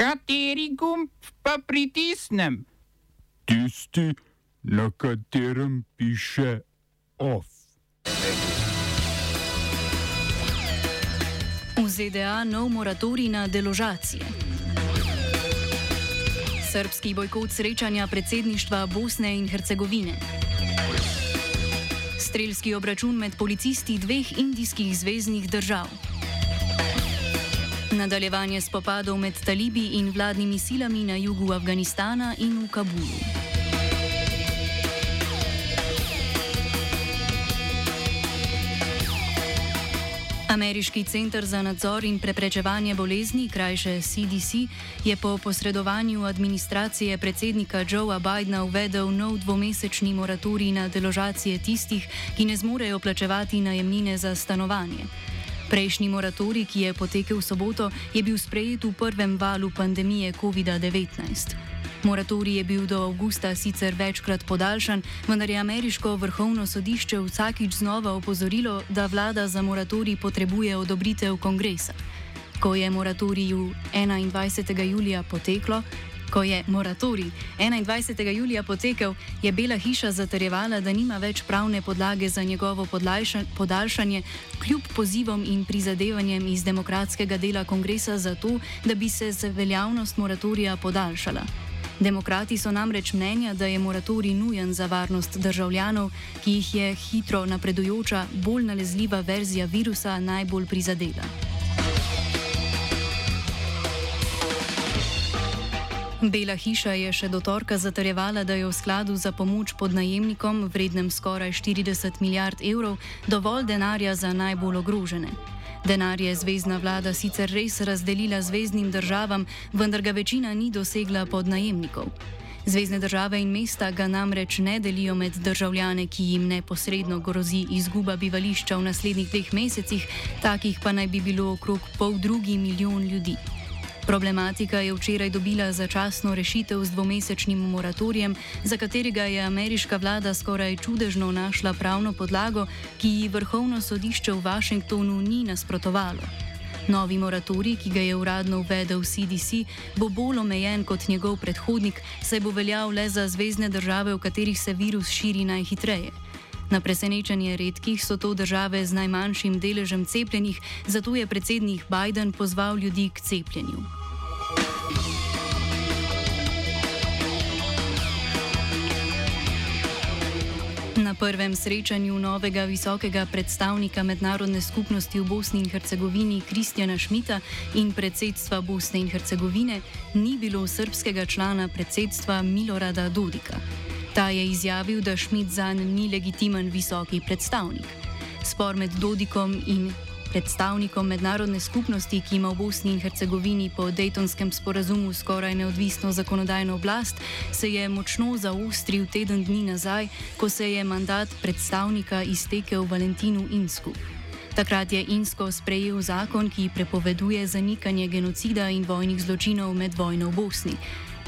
Kateri gumb pa pritisnem? Tisti, na katerem piše OF. V ZDA nov moratorij na deložacije. Srbski bojkot srečanja predsedništva Bosne in Hercegovine. Strelski obračun med policisti dveh indijskih zvezdnih držav. Nadaljevanje spopadov med talibi in vladnimi silami na jugu Afganistana in v Kabulu. Ameriški centr za nadzor in preprečevanje bolezni, krajše CDC, je po posredovanju administracije predsednika Joea Bidna uvedel nov dvomesečni moratorij na deložacije tistih, ki ne zmorejo plačevati najemnine za stanovanje. Prejšnji moratorij, ki je potekel v soboto, je bil sprejet v prvem valu pandemije COVID-19. Moratorij je bil do avgusta sicer večkrat podaljšan, vendar je ameriško vrhovno sodišče vsakič znova opozorilo, da vlada za moratorij potrebuje odobritev kongresa. Ko je moratorij 21. julija poteklo, Ko je moratorij 21. julija potekel, je Bela hiša zatrjevala, da nima več pravne podlage za njegovo podaljšanje, kljub pozivom in prizadevanjem iz demokratskega dela kongresa za to, da bi se veljavnost moratorija podaljšala. Demokrati so namreč mnenja, da je moratorij nujen za varnost državljanov, ki jih je hitro napredujoča, bolj nalezljiva verzija virusa najbolj prizadela. Bela hiša je še do torka zatrjevala, da je v skladu za pomoč pod najemnikom, vrednem skoraj 40 milijard evrov, dovolj denarja za najbolj ogrožene. Denar je zvezdna vlada sicer res razdelila zvezdnim državam, vendar ga večina ni dosegla pod najemnikov. Zvezdne države in mesta ga namreč ne delijo med državljane, ki jim neposredno grozi izguba bivališča v naslednjih dveh mesecih, takih pa naj bi bilo okrog pol drugi milijon ljudi. Problematika je včeraj dobila začasno rešitev z dvomesečnim moratorijem, za katerega je ameriška vlada skoraj čudežno našla pravno podlago, ki ji vrhovno sodišče v Washingtonu ni nasprotovalo. Novi moratorij, ki ga je uradno uvedel CDC, bo bolj omejen kot njegov predhodnik, saj bo veljal le za zvezdne države, v katerih se virus širi najhitreje. Na presenečenje redkih so to države z najmanjšim deležem cepljenih, zato je predsednik Biden pozval ljudi k cepljenju. Na prvem srečanju novega visokega predstavnika mednarodne skupnosti v Bosni in Hercegovini Kristjana Šmita in predsedstva Bosne in Hercegovine ni bilo srpskega člana predsedstva Milorada Dodika. Ta je izjavil, da Šmit zanj ni legitimen visoki predstavnik. Spor med Dodikom in Predstavnikom mednarodne skupnosti, ki ima v Bosni in Hercegovini po Daytonskem sporazumu skoraj neodvisno zakonodajno oblast, se je močno zaostril teden dni nazaj, ko se je mandat predstavnika iztekel Valentinu Insku. Takrat je Insko sprejel zakon, ki prepoveduje zanikanje genocida in vojnih zločinov med vojno v Bosni.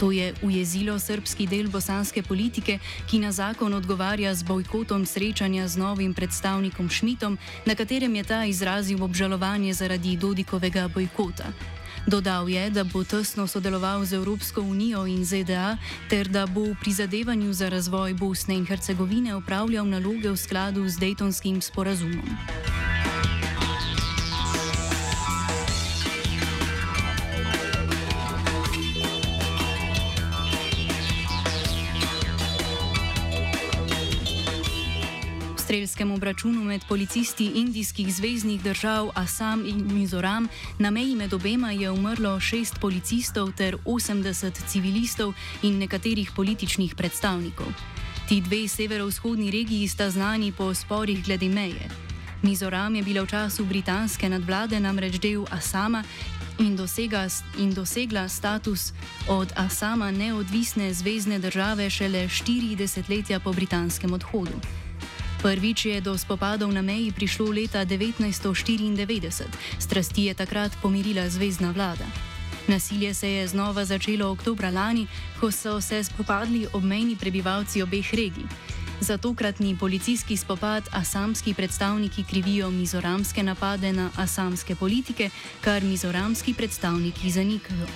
To je ujezilo srpski del bosanske politike, ki na zakon odgovarja z bojkotom srečanja z novim predstavnikom Šmitom, na katerem je ta izrazil obžalovanje zaradi Dodikovega bojkota. Dodal je, da bo tesno sodeloval z Evropsko unijo in ZDA, ter da bo v prizadevanju za razvoj Bosne in Hercegovine upravljal naloge v skladu z Daytonskim sporazumom. Strelskem obračunu med policisti indijskih zvezdnih držav Assam in Mizoram na meji med obema je umrlo šest policistov ter 80 civilistov in nekaterih političnih predstavnikov. Ti dve severovzhodni regiji sta znani po sporih glede meje. Mizoram je bila v času britanske nadvlade namreč del Assama in, dosega, in dosegla status od Assama neodvisne zvezdne države šele štiri desetletja po britanskem odhodu. Prvič je do spopadov na meji prišlo leta 1994, strasti je takrat pomirila zvezdna vlada. Nasilje se je znova začelo oktobra lani, ko so se spopadli obmejni prebivalci obeh regij. Za tokratni policijski spopad asamski predstavniki krivijo mizoramske napade na asamske politike, kar mizoramski predstavniki zanikajo.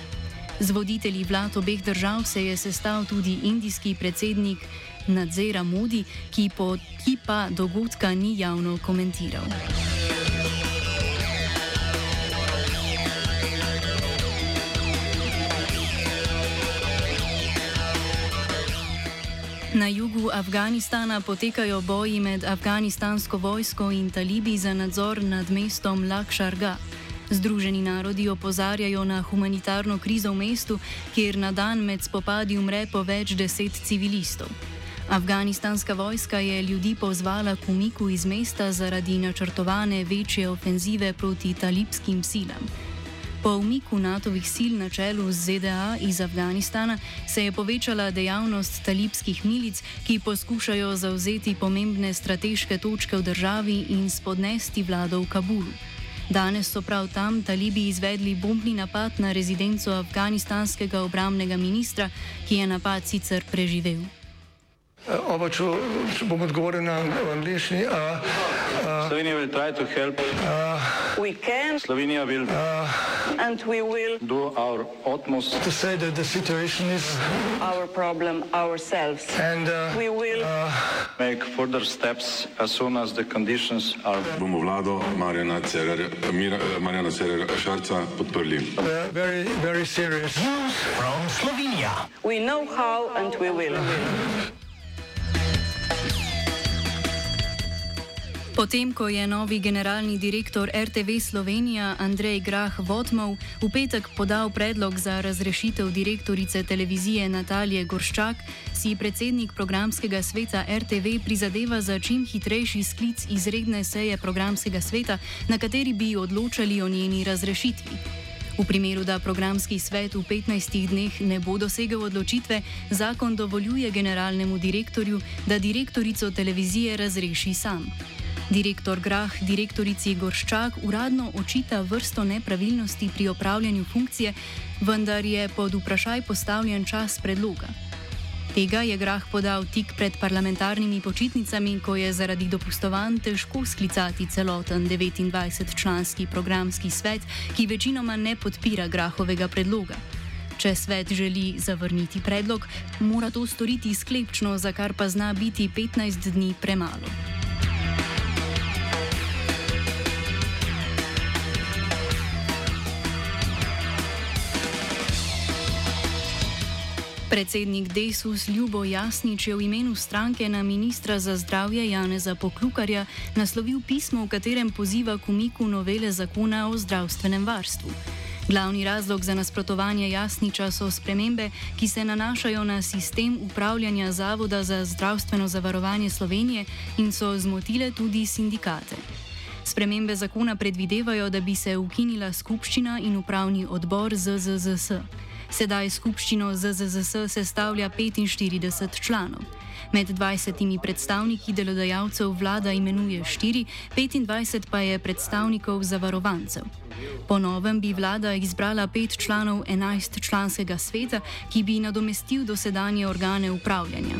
Z voditelji vlad obeh držav se je sestal tudi indijski predsednik Nadzera Modi, ki, po, ki pa dogodka ni javno komentiral. Na jugu Afganistana potekajo boji med afganistansko vojsko in talibi za nadzor nad mestom Lakšarga. Združeni narodi opozarjajo na humanitarno krizo v mestu, kjer na dan med spopadi umre po več deset civilistov. Afganistanska vojska je ljudi pozvala k umiku iz mesta zaradi načrtovane večje ofenzive proti talibskim silam. Po umiku NATO-vih sil na čelu z ZDA iz Afganistana se je povečala dejavnost talibskih milic, ki poskušajo zauzeti pomembne strateške točke v državi in spodnesti vlado v Kabulu. Danes so prav tam talibi izvedli bombni napad na rezidenco afganistanskega obramnega ministra, ki je napad sicer preživel. Oba, če, če bom odgovoril na angliški. Slovenija bo poskušala pomagati. Slovenija bo naredila svoj utmost, da bo rekla, da je situacija naš problem. In bomo naredili nadaljnje korake, as soon as the conditions are. Bomo vlado Marjana Cererja, Marjana Cererja Šarca podprli. Very, very serious. From Slovenija. We know how and we will. Potem, ko je novi generalni direktor RTV Slovenija Andrej Grah Vodmov v petek podal predlog za razrešitev direktorice televizije Natalije Gorščak, si predsednik programskega sveta RTV prizadeva za čim hitrejši sklic izredne seje programskega sveta, na kateri bi odločali o njeni razrešitvi. V primeru, da programski svet v 15 dneh ne bo dosegel odločitve, zakon dovoljuje generalnemu direktorju, da direktorico televizije razreši sam. Direktor Grah direktorici Gorščak uradno očita vrsto nepravilnosti pri opravljanju funkcije, vendar je pod vprašaj postavljen čas predloga. Tega je Grah podal tik pred parlamentarnimi počitnicami, ko je zaradi dopustovanj težko sklicati celoten 29-članski programski svet, ki večinoma ne podpira Grahovega predloga. Če svet želi zavrniti predlog, mora to storiti sklepčno, za kar pa zna biti 15 dni premalo. Predsednik Desus Ljubo Jasnič je v imenu stranke na ministra za zdravje Janeza Poklukarja naslovil pismo, v katerem poziva k umiku novele zakona o zdravstvenem varstvu. Glavni razlog za nasprotovanje Jasniča so spremembe, ki se nanašajo na sistem upravljanja Zavoda za zdravstveno zavarovanje Slovenije in so zmotile tudi sindikate. Spremembe zakona predvidevajo, da bi se ukinila skupščina in upravni odbor ZZZS. Sedaj skupščino ZZZS sestavlja 45 članov. Med 20 predstavniki delodajalcev vlada imenuje 4, 25 pa je predstavnikov zavarovancev. Po novem bi vlada izbrala pet članov 11 članskega sveta, ki bi nadomestil dosedanje organe upravljanja.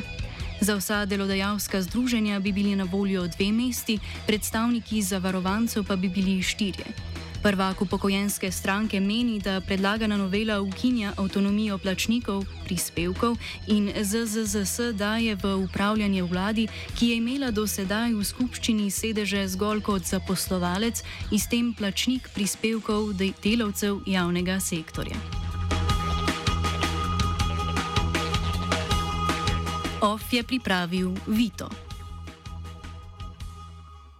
Za vsa delodajalska združenja bi bili na voljo dve mesti, predstavniki zavarovancev pa bi bili štirje. Prvak upokojenske stranke meni, da predlagana novela ukinja avtonomijo plačnikov, prispevkov in ZZZS daje v upravljanje vladi, ki je imela do sedaj v skupščini sedeže zgolj kot zaposlovalec in s tem plačnik prispevkov delavcev javnega sektorja. OF je pripravil Vito.